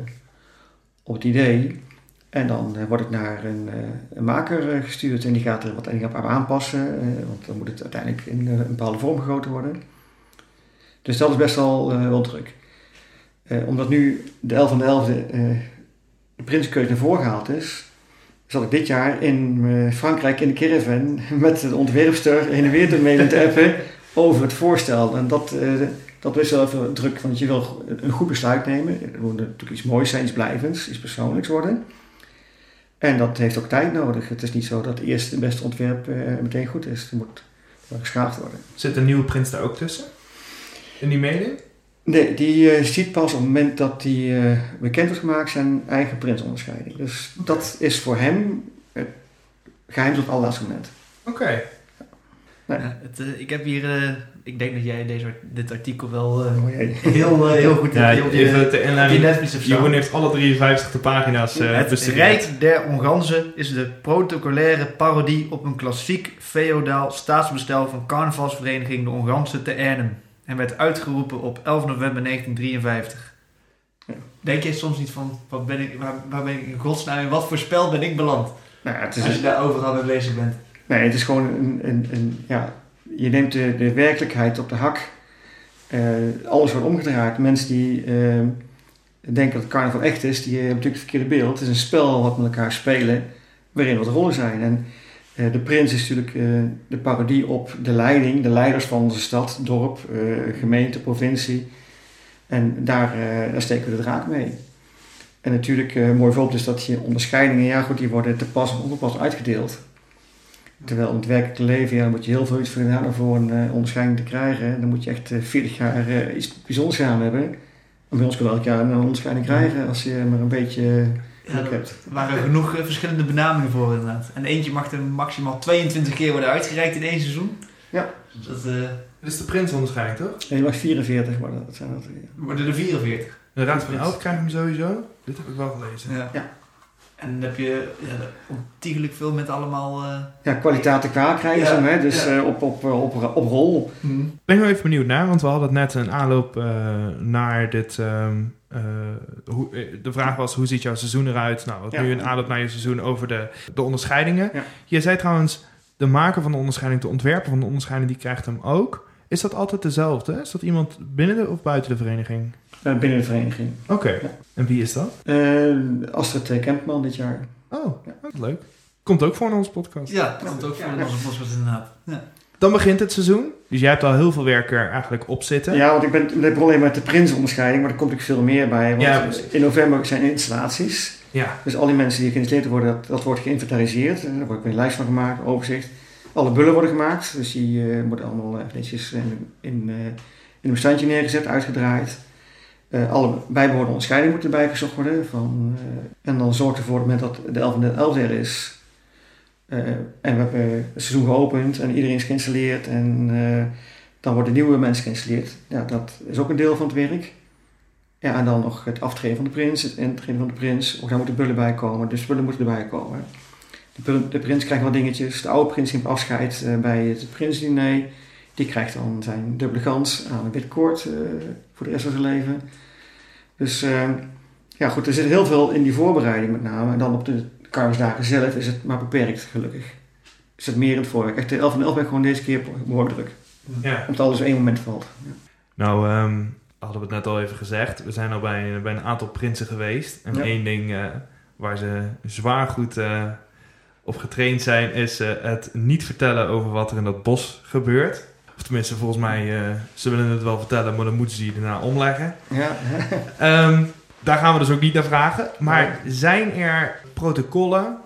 S4: op het idee. En dan wordt het naar een, een maker gestuurd en die gaat er wat aan aanpassen. want dan moet het uiteindelijk in een bepaalde vorm gegoten worden. Dus dat is best wel, wel druk. omdat nu de 11 van de 11e de Prinskeuze naar voren gehaald is, zat ik dit jaar in Frankrijk in de caravan met de ontwerpster heen en weer te te appen over het voorstel. En dat, uh, dat is wel even druk, want je wil een goed besluit nemen. Er moet natuurlijk iets moois zijn, iets blijvends, iets persoonlijks worden. En dat heeft ook tijd nodig. Het is niet zo dat eerst het beste ontwerp uh, meteen goed is. Het moet geschaafd worden.
S6: Zit een nieuwe prins daar ook tussen? In die mailing?
S4: Nee, die uh, ziet pas op het moment dat die bekend wordt gemaakt zijn eigen prinsonderscheiding. Dus okay. dat is voor hem geheim tot het allerlaatste moment.
S6: Oké. Okay.
S8: Nee. Ja, het, uh, ik heb hier, uh, ik denk dat jij deze, dit artikel wel uh, heel, heel goed
S6: ja,
S8: hebt.
S6: Even te inleiding, Jeroen heeft alle 53 pagina's
S8: Het
S6: bestudeerd.
S8: Rijk der Onganzen is de protocolaire parodie op een klassiek feodaal staatsbestel van carnavalsvereniging de Onganzen te Arnhem. En werd uitgeroepen op 11 november 1953. Ja. Denk je soms niet van, wat ben ik, waar, waar ben ik in godsnaam, in wat voor spel ben ik beland?
S4: Nou, het is
S8: Als je daar overal mee bezig bent.
S4: Nee, het is gewoon een, een, een ja, je neemt de, de werkelijkheid op de hak. Uh, alles wordt omgedraaid. Mensen die uh, denken dat carnaval echt is, die hebben natuurlijk het verkeerde beeld. Het is een spel wat met elkaar spelen, waarin wat rollen zijn. En uh, de prins is natuurlijk de parodie op de leiding, de leiders van onze stad, dorp, gemeente, provincie. En daar, daar steken we de draak mee. En natuurlijk, een mooi voorbeeld is dat je onderscheidingen, ja goed, die worden te pas en onpas uitgedeeld. Terwijl in het werkelijke leven, ja, moet je heel veel iets voor gedaan om voor een uh, onderscheiding te krijgen. Dan moet je echt uh, 40 jaar uh, iets bijzonders gaan hebben. En bij ons kan elk jaar een onderscheiding krijgen als je maar een beetje
S8: ja, er hebt. Er waren genoeg verschillende benamingen voor inderdaad. En eentje mag er maximaal 22 keer worden uitgereikt in één seizoen.
S4: Ja.
S8: Dat,
S6: dat is de prinsonderscheiding toch?
S4: Nee, je mag 44 worden. Dat zijn dat, ja.
S8: Worden er 44?
S6: De Raad van Elf krijgt hem sowieso. Dit heb ik wel gelezen.
S8: Ja. ja. En dan heb je ja, ontiegelijk veel met allemaal... Uh...
S4: Ja, kwaliteit qua krijgen ja, ze hem, hè? dus ja. uh, op, op, op, op rol.
S6: Hmm. Ben ik wel even benieuwd naar, want we hadden net een aanloop uh, naar dit... Um, hoe, de vraag was, hoe ziet jouw seizoen eruit? Nou, wat nu een aanloop naar je seizoen over de, de onderscheidingen. Je zei trouwens, de maker van de onderscheiding, de ontwerper van de onderscheiding, die krijgt hem ook. Is dat altijd dezelfde? Is dat iemand binnen de, of buiten de vereniging?
S4: Uh, binnen de vereniging.
S6: Oké. Okay. Ja. En wie is dat?
S4: Uh, Astrid Kempman dit jaar.
S6: Oh, ja. leuk. Komt ook voor in onze podcast.
S8: Ja, dat komt ook voor in onze podcast inderdaad. Ja.
S6: Dan begint het seizoen. Dus jij hebt al heel veel werk er eigenlijk op zitten.
S4: Ja, want ik ben het probleem met de prinsonderscheiding, maar er komt natuurlijk veel meer bij. Want
S6: ja,
S4: in november zijn installaties.
S6: Ja.
S4: Dus al die mensen die geïnstalleerd worden, dat, dat wordt geïnventariseerd. Er wordt een lijst van gemaakt, overzicht. Alle bullen worden gemaakt, dus die uh, worden allemaal netjes in, in, uh, in een bestandje neergezet, uitgedraaid. Uh, alle bijbehorende onderscheidingen moeten erbij gezocht worden. Van, uh, en dan zorgt ervoor dat dat de 11 en de 11 er is. Uh, en we hebben het seizoen geopend en iedereen is geïnstalleerd. En dan worden nieuwe mensen geïnstalleerd. Ja, dat is ook een deel van het werk. Ja, en dan nog het aftreden van de prins, het intreden van de prins. Ook daar moeten bullen bij komen, de spullen moeten erbij komen. De, de prins krijgt wat dingetjes. De oude prins neemt afscheid eh, bij het prinsdiner. Die krijgt dan zijn dubbele gans aan een wit koord eh, voor de rest van zijn leven. Dus eh, ja, goed, er zit heel veel in die voorbereiding met name. En dan op de carnavalsdagen zelf is het maar beperkt, gelukkig. Is het meer in het voorwerk. Echt de 11 en 11 ben ik gewoon deze keer behoorlijk druk.
S1: Ja.
S4: Omdat alles op één moment valt. Ja.
S1: Nou, ehm, hadden we het net al even gezegd. We zijn al bij, bij een aantal prinsen geweest. En
S4: Ja.
S1: één ding eh, waar ze zwaar goed eh, op getraind zijn... is eh, het niet vertellen over wat er in dat bos gebeurt. Of tenminste, volgens mij, eh, ze willen het wel vertellen... maar dan moeten ze je daarna omleggen.
S4: Ja,
S1: Ehm, daar gaan we dus ook niet naar vragen. Maar zijn er protocollen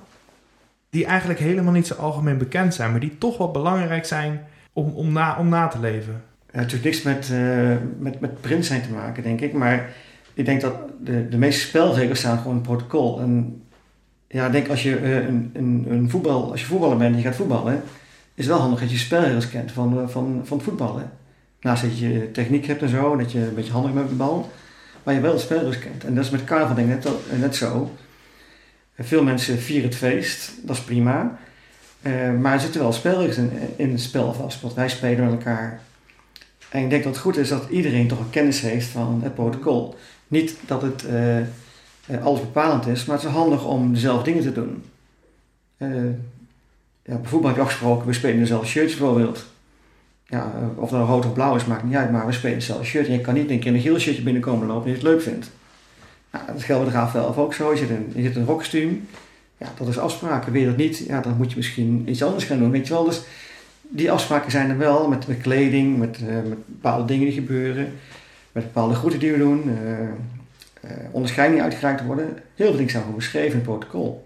S1: die eigenlijk helemaal niet zo algemeen bekend zijn... maar die toch wel belangrijk zijn om, om, na, om na te leven?
S4: Het heeft natuurlijk niks met, eh, met, met prins zijn te maken, denk ik. Maar ik denk dat de, de meeste spelregels staan gewoon in het protocol. En ja, ik denk als je, eh, een, een, een voetbal, als je voetballer bent en je gaat voetballen, is wel handig dat je spelregels kent van, eh, van, van het voetballen. Naast dat je techniek hebt en zo, dat je een beetje handig bent met de bal, maar je wel de spelregels kent. En dat is met carnaval denk ik net, net zo. Veel mensen vieren het feest, dat is prima. Eh, maar er zitten wel spelregels in, in het spel vast, want wij spelen met elkaar. En ik denk dat het goed is dat iedereen toch een kennis heeft van het protocol. Niet dat het eh, alles bepalend is, maar het is handig om dezelfde dingen te doen. Ja, bijvoorbeeld heb je afgesproken, we spelen dezelfde shirtjes bijvoorbeeld. Ja, eh, of dat rood of blauw is, maakt niet uit, maar we spelen hetzelfde shirt. En je kan niet een keer een geel shirtje binnenkomen lopen en je het leuk vindt. Nou, dat geldt bij de Rafael ook zo. Je zit in, je zit een rockkostuum. Ja, dat is afspraken. Je dat niet, ja, dan moet je misschien iets anders gaan doen. Weet je wel, dus die afspraken zijn er wel met, met kleding, met, eh, met bepaalde dingen die gebeuren, met bepaalde groeten die we doen, eh eh, onderscheidingen uitgeraakt worden. Heel veel dingen zijn gewoon beschreven in het protocol.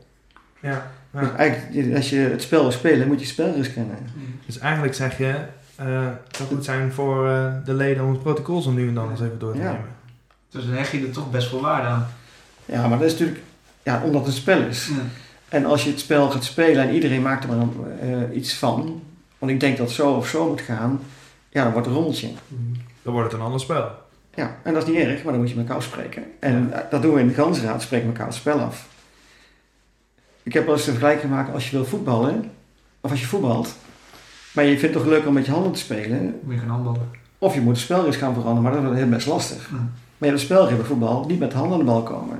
S1: Ja.
S4: Dus eigenlijk, als je het spel wil spelen, moet je het spelregels kennen.
S1: Dus eigenlijk zeg je, eh, het zou goed zijn voor eh, de leden om het protocol zo nu en dan eens even door te
S4: Ja.
S1: nemen.
S8: Dus dan hecht je er toch best veel waarde aan.
S4: Ja, maar dat is natuurlijk ja, omdat het een spel is.
S8: Ja.
S4: En als je het spel gaat spelen en iedereen maakt er maar eh, iets van, want ik denk dat het zo of zo moet gaan, ja, dan wordt het een rommeltje.
S1: Dan wordt het een ander spel.
S4: Ja, en dat is niet erg, maar dan moet je met elkaar afspreken. En dat doen we in de gansraad, spreken we elkaar het spel af. Ik heb wel eens een vergelijking gemaakt als je wil voetballen, of als je voetbalt, maar je vindt het toch leuk om met je handen te spelen,
S8: Moet je gaan handballen.
S4: of je moet de spelregels gaan veranderen, maar dat wordt heel best lastig.
S8: Ja.
S4: Maar je hebt een spelregel bij voetbal, niet met de handen aan de bal komen.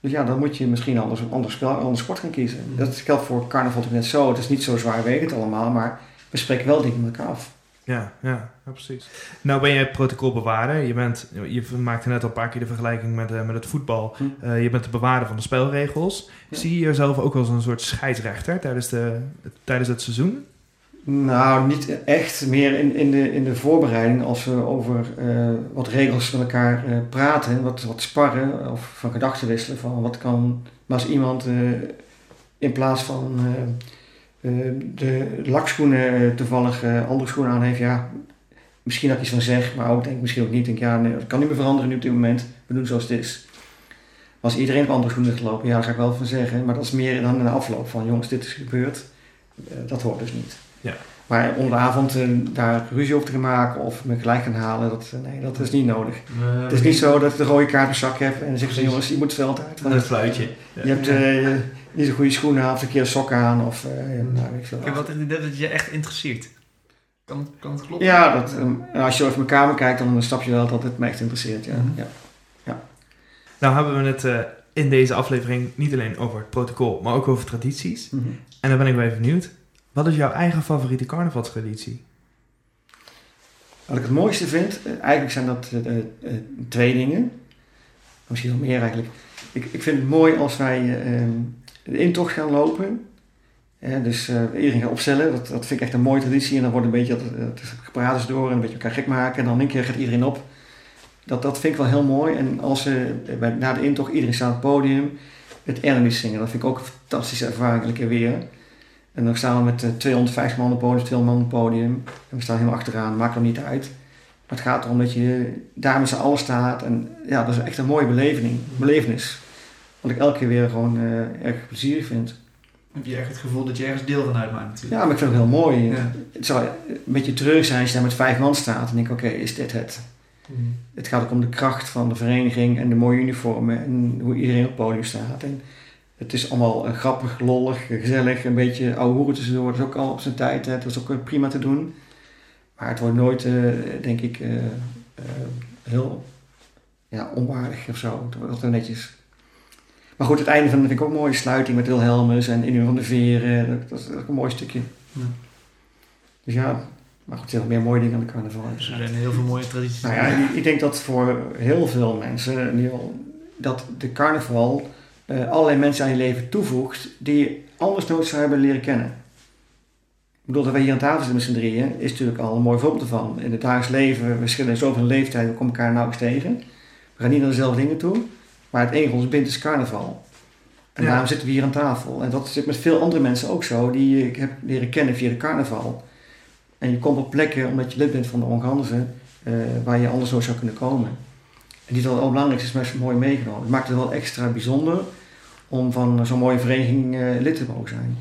S4: Dus ja, dan moet je misschien anders, een ander spel, een ander sport gaan kiezen. Dat geldt voor carnaval natuurlijk net zo. Het is niet zo zwaarwegend allemaal, maar we spreken wel dingen met elkaar af.
S1: Ja, ja, ja, precies. Nou ben jij protocolbewaarder. Je, bent, je maakte net al een paar keer de vergelijking met, eh, met het voetbal.
S4: Hm.
S1: Eh, je bent de bewaarder van de spelregels.
S4: Ja.
S1: Zie je jezelf ook als een soort scheidsrechter tijdens, de, tijdens het seizoen?
S4: Nou, niet echt. Meer in, in, de, in de voorbereiding als we over eh, wat regels met elkaar praten, wat, wat sparren of van gedachten wisselen. Van wat kan, maar als iemand in plaats van de lakschoenen eh, toevallig eh, andere schoenen aan heeft, ja, misschien dat ik iets van zeg, maar ook denk misschien ook niet. Denk ja, nee, dat kan niet meer veranderen nu op dit moment. We doen zoals het is. Maar als iedereen op andere schoenen gelopen, ja, daar ga ik wel van zeggen. Maar dat is meer dan de afloop van jongens, dit is gebeurd. Eh, dat hoort dus niet.
S1: Ja.
S4: Maar om de avond daar ruzie over te maken of me gelijk gaan halen, dat, nee, dat is niet nodig. het is niet zo dat ik de rode kaart op zak heb en dan zeggen ze jongens, je moet het veld uit. Want
S1: Een fluitje.
S4: je hebt niet zo'n goede schoenen aan of een keer sokken aan of eh, nou, weet ik veel.
S8: Ik heb wat dat het je echt interesseert. Kan, kan het kloppen?
S4: Ja, dat, en als je over mijn kamer kijkt, dan snap je wel dat het me echt interesseert. Ja.
S8: Mhm.
S4: ja.
S1: Nou hebben we het eh, in deze aflevering niet alleen over het protocol, maar ook over tradities.
S4: Mhm.
S1: En dan ben ik wel even benieuwd. Wat is jouw eigen favoriete carnavalstraditie?
S4: Wat ik het mooiste vind, eh, eigenlijk zijn dat eh, eh, eh, twee dingen. Misschien wel meer eigenlijk. Ik, ik vind het mooi als wij eh, ehm, de intocht gaan lopen. Eh, dus eh, iedereen gaat opstellen. Dat, dat vind ik echt een mooie traditie. En dan wordt een beetje dat, door en een beetje elkaar gek maken. En dan één keer gaat iedereen op. Dat, dat vind ik wel heel mooi. En als we eh, bij, na de intocht iedereen staat op het podium het Erlemies zingen. Dat vind ik ook een fantastische ervaring elke keer weer. En dan staan we met eh, 250 man op het podium, 200 man op het podium. En we staan helemaal achteraan, maakt nog niet uit. Maar het gaat erom dat je daar met z'n allen staat. En ja, dat is echt een mooie beleving, belevenis. Wat ik elke keer weer gewoon eh, erg plezierig vind.
S8: Heb je echt het gevoel dat je ergens deel van uitmaakt natuurlijk.
S4: Ja, maar ik vind het heel mooi.
S8: Ja.
S4: Het zou een beetje treurig zijn als je daar met vijf man staat. En denk ik, oké, is dit het? Het gaat ook om de kracht van de vereniging en de mooie uniformen en hoe iedereen op het podium staat. En het is allemaal eh, grappig, lollig, gezellig, een beetje ouwe hoeren tussendoor. Dat is ook al op zijn tijd, dat is ook eh, prima te doen. Maar het wordt nooit, denk ik, heel ja, onwaardig of zo. Het wordt altijd netjes. Maar goed, het einde van vind ik ook een mooie sluiting met Wilhelmus en Inno van de Veren. Dat, dat is ook een mooi stukje.
S8: Ja.
S4: Dus ja, maar goed, er zijn nog meer mooie dingen aan de carnaval.
S8: Dus er zijn heel veel mooie tradities.
S4: Nou ja, ik- ik denk dat voor heel veel mensen, dat de carnaval eh, allerlei mensen aan je leven toevoegt die je anders nooit zou hebben leren kennen. Ik bedoel, dat wij hier aan tafel zitten met z'n drieën, is natuurlijk al een mooi voorbeeld ervan. In het dagelijks leven, we verschillen in zoveel leeftijd, we komen elkaar nauwelijks tegen. We gaan niet naar dezelfde dingen toe, maar het enige ons bindt is carnaval. En
S8: Ja.
S4: daarom zitten we hier aan tafel. En dat zit met veel andere mensen ook zo, die ik heb leren kennen via de carnaval. En je komt op plekken, omdat je lid bent van de Onganzen, eh, waar je anders nooit zou kunnen komen. En die dat het belangrijkste is best mooi meegenomen. Het maakt het wel extra bijzonder om van zo'n mooie vereniging eh, lid te mogen zijn.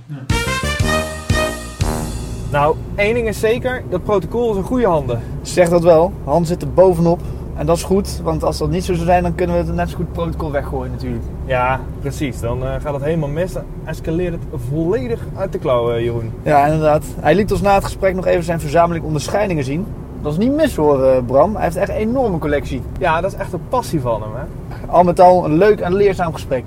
S6: Nou, één ding is zeker, dat protocol is in goede handen.
S2: Zeg dat wel. Hans zit er bovenop. En dat is goed, want als dat niet zo zou zijn, dan kunnen we het net zo goed protocol weggooien natuurlijk.
S6: Ja, precies. Dan eh, gaat het helemaal mis. Dan escaleert het volledig uit de klauwen, Jeroen.
S2: Ja, inderdaad. Hij liet ons na het gesprek nog even zijn verzameling onderscheidingen zien. Dat is niet mis hoor, eh, Bram. Hij heeft echt een enorme collectie.
S6: Ja, dat is echt een passie van hem, hè?
S2: Al met al een leuk en leerzaam gesprek.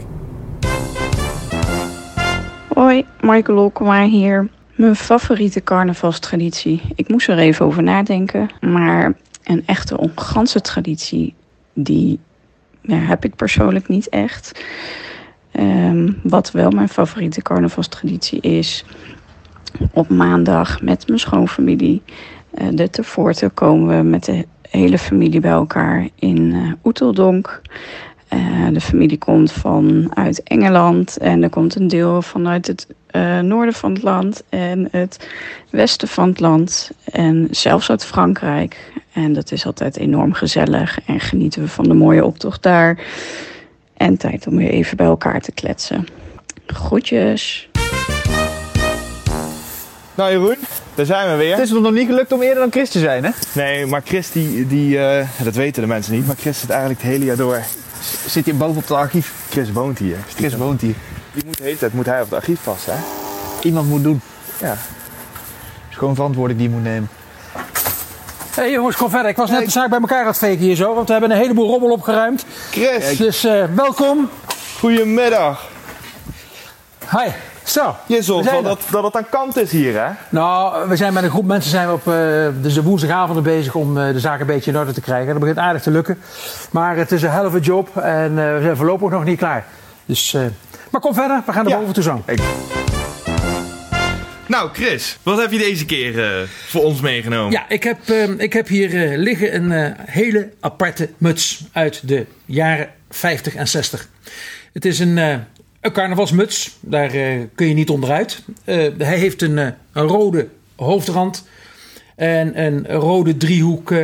S9: Hoi, Michael Olkema hier. Mijn favoriete carnavalstraditie. Ik moest er even over nadenken. Maar een echte onganse traditie, die heb ik persoonlijk niet echt. Ehm, wat wel mijn favoriete carnavalstraditie is. Op maandag met mijn schoonfamilie. eh, de tevoorten komen we met de hele familie bij elkaar in eh Oeteldonk. Eh, de familie komt vanuit Engeland en er komt een deel vanuit het eh, noorden van het land en het westen van het land en zelfs uit Frankrijk. En dat is altijd enorm gezellig en genieten we van de mooie optocht daar. En tijd om weer even bij elkaar te kletsen. Groetjes.
S6: Nou Jeroen, daar zijn we weer.
S2: Het is ons nog niet gelukt om eerder dan Chris te zijn, hè?
S6: Nee, maar Chris, die, die eh, dat weten de mensen niet, maar Chris zit eigenlijk het hele jaar door.
S2: Zit hier boven op het archief.
S6: Chris woont hier.
S2: Chris woont hier.
S6: Die moet de hele tijd moet hij op het archief passen, hè?
S2: Iemand moet doen.
S6: Ja.
S2: Het is gewoon verantwoording die je moet nemen.
S10: Hé hey jongens, kom verder. Ik was net de zaak bij elkaar aan het faken hier zo, want we hebben een heleboel rommel opgeruimd.
S6: Chris,
S10: Dus eh, welkom.
S6: goedemiddag.
S10: Hi. Zo.
S6: Je zorgt wel
S10: er.
S6: dat, dat het aan kant is hier, hè?
S10: Nou, we zijn met een groep mensen zijn we op eh, dus de woensdagavonden bezig om eh, de zaak een beetje in orde te krijgen. Dat begint aardig te lukken. Maar het is een helft job en eh, we zijn voorlopig nog niet klaar. Dus, eh, maar kom verder, we gaan naar
S6: Ja.
S10: boven toe zo.
S1: Nou, Chris, wat heb je deze keer eh, voor ons meegenomen?
S10: Ja, ik heb, ik heb hier eh, liggen een hele aparte muts uit de jaren 50 en 60. Het is een, eh, een carnavalsmuts, daar eh, kun je niet onderuit. Eh, hij heeft een, eh, een rode hoofdrand en een rode driehoek eh,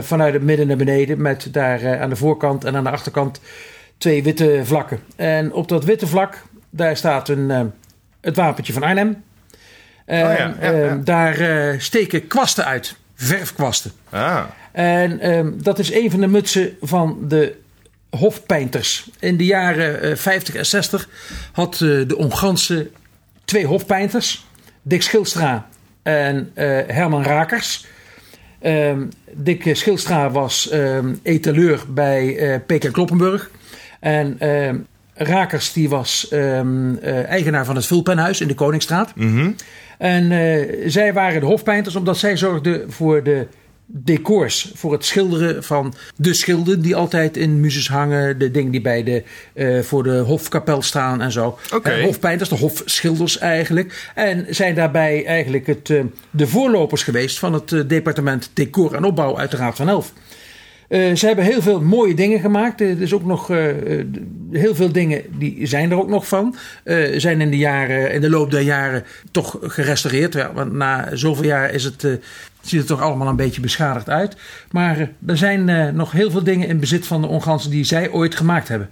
S10: vanuit het midden naar beneden... met daar aan de voorkant en aan de achterkant twee witte vlakken. En op dat witte vlak, daar staat een, het wapentje van Arnhem...
S1: Oh ja, ja, ja.
S10: ehm, daar steken kwasten uit, verfkwasten.
S1: Ah,
S10: En ehm, dat is een van de mutsen van de hofpijnters. In de jaren eh, 50 en 60 had eh, de Onganse twee hofpijnters. Dick Schilstra en eh, Herman Rakers. Ehm, Dick Schilstra was ehm, etaleur bij eh en Kloppenburg. En ehm, Rakers die was eh, eigenaar van het Vulpenhuis in de Koningsstraat.
S1: mhm.
S10: En eh, zij waren de hofpijnters omdat zij zorgden voor de decors. Voor het schilderen van de schilden die altijd in muzes hangen. De dingen die bij de, eh, voor de hofkapel staan en zo. Eh, hofpijnters, de hofschilders eigenlijk. En zijn daarbij eigenlijk het, eh, de voorlopers geweest van het departement decor en opbouw uit de Raad van Elf. Eh, ze hebben heel veel mooie dingen gemaakt. Er is ook nog eh, eh, heel veel dingen die zijn er ook nog van. Eh, zijn in de, jaren, in de loop der jaren toch gerestaureerd. Ja, want na zoveel jaar is het, eh, ziet het toch allemaal een beetje beschadigd uit. Maar eh, er zijn eh, nog heel veel dingen in bezit van de Ongansen die zij ooit gemaakt hebben.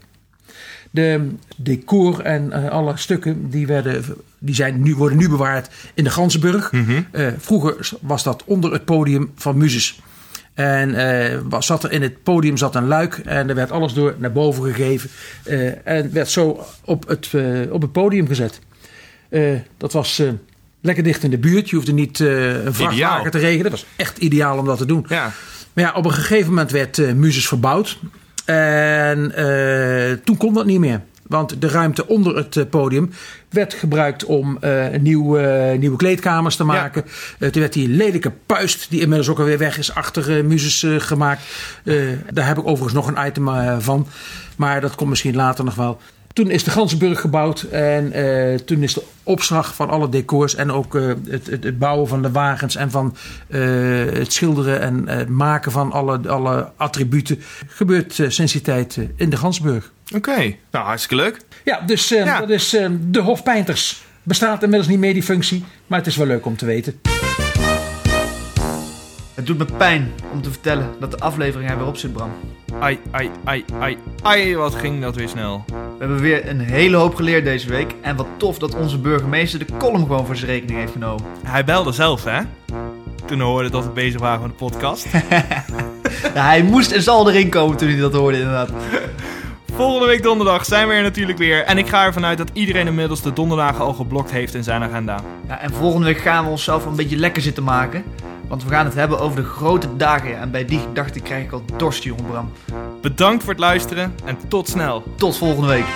S10: De decor en eh, alle stukken die, werden, die zijn nu, worden nu bewaard in de Ganzenburg.
S1: Mhm.
S10: Eh, vroeger was dat onder het podium van Muzes. En eh, was, zat er in het podium zat een luik en er werd alles door naar boven gegeven. eh, en werd zo op het, eh, op het podium gezet. Dat was lekker dicht in de buurt. Je hoefde niet een vrachtwagen
S11: Ideaal.
S10: te regelen. Dat was echt ideaal om dat te doen.
S11: Ja.
S10: Maar ja, op een gegeven moment werd Muses verbouwd. En toen kon dat niet meer. Want de ruimte onder het eh, podium werd gebruikt om eh, een nieuw, eh, nieuwe kleedkamers te maken. Toen werd die lelijke puist, die inmiddels ook alweer weg is, achter Muses eh, gemaakt. Daar heb ik overigens nog een item van. Maar dat komt misschien later nog wel. Toen is de Gansenburg gebouwd en toen is de opslag van alle decors en ook het, het, het bouwen van de wagens en van het schilderen en het maken van alle, alle attributen gebeurt sinds die tijd in de Gansburg.
S11: Oké, nou hartstikke leuk.
S10: Ja, dus eh,
S11: Ja.
S10: dat is eh, de Hofpijnters. Bestaat inmiddels niet meer die functie, maar het is wel leuk om te weten.
S8: Het doet me pijn om te vertellen dat de aflevering er weer op zit, Bram.
S11: Ai, ai, ai, ai, ai, wat ging dat weer snel.
S8: We hebben weer een hele hoop geleerd deze week. En wat tof dat onze burgemeester de column gewoon voor zijn rekening heeft genomen.
S11: Hij belde zelf, hè? Toen hij hoorde dat we bezig waren met de podcast.
S8: Ja, hij moest en zal erin komen toen hij dat hoorde, inderdaad.
S11: Volgende week donderdag zijn we er natuurlijk weer. En ik ga ervan uit dat iedereen inmiddels de donderdagen al geblokt heeft in zijn agenda.
S8: Ja, en volgende week gaan we onszelf een beetje lekker zitten maken. Want we gaan het hebben over de grote dagen. En bij die gedachte krijg ik al dorst, jongen Bram.
S11: Bedankt voor het luisteren en tot snel.
S8: Tot volgende week.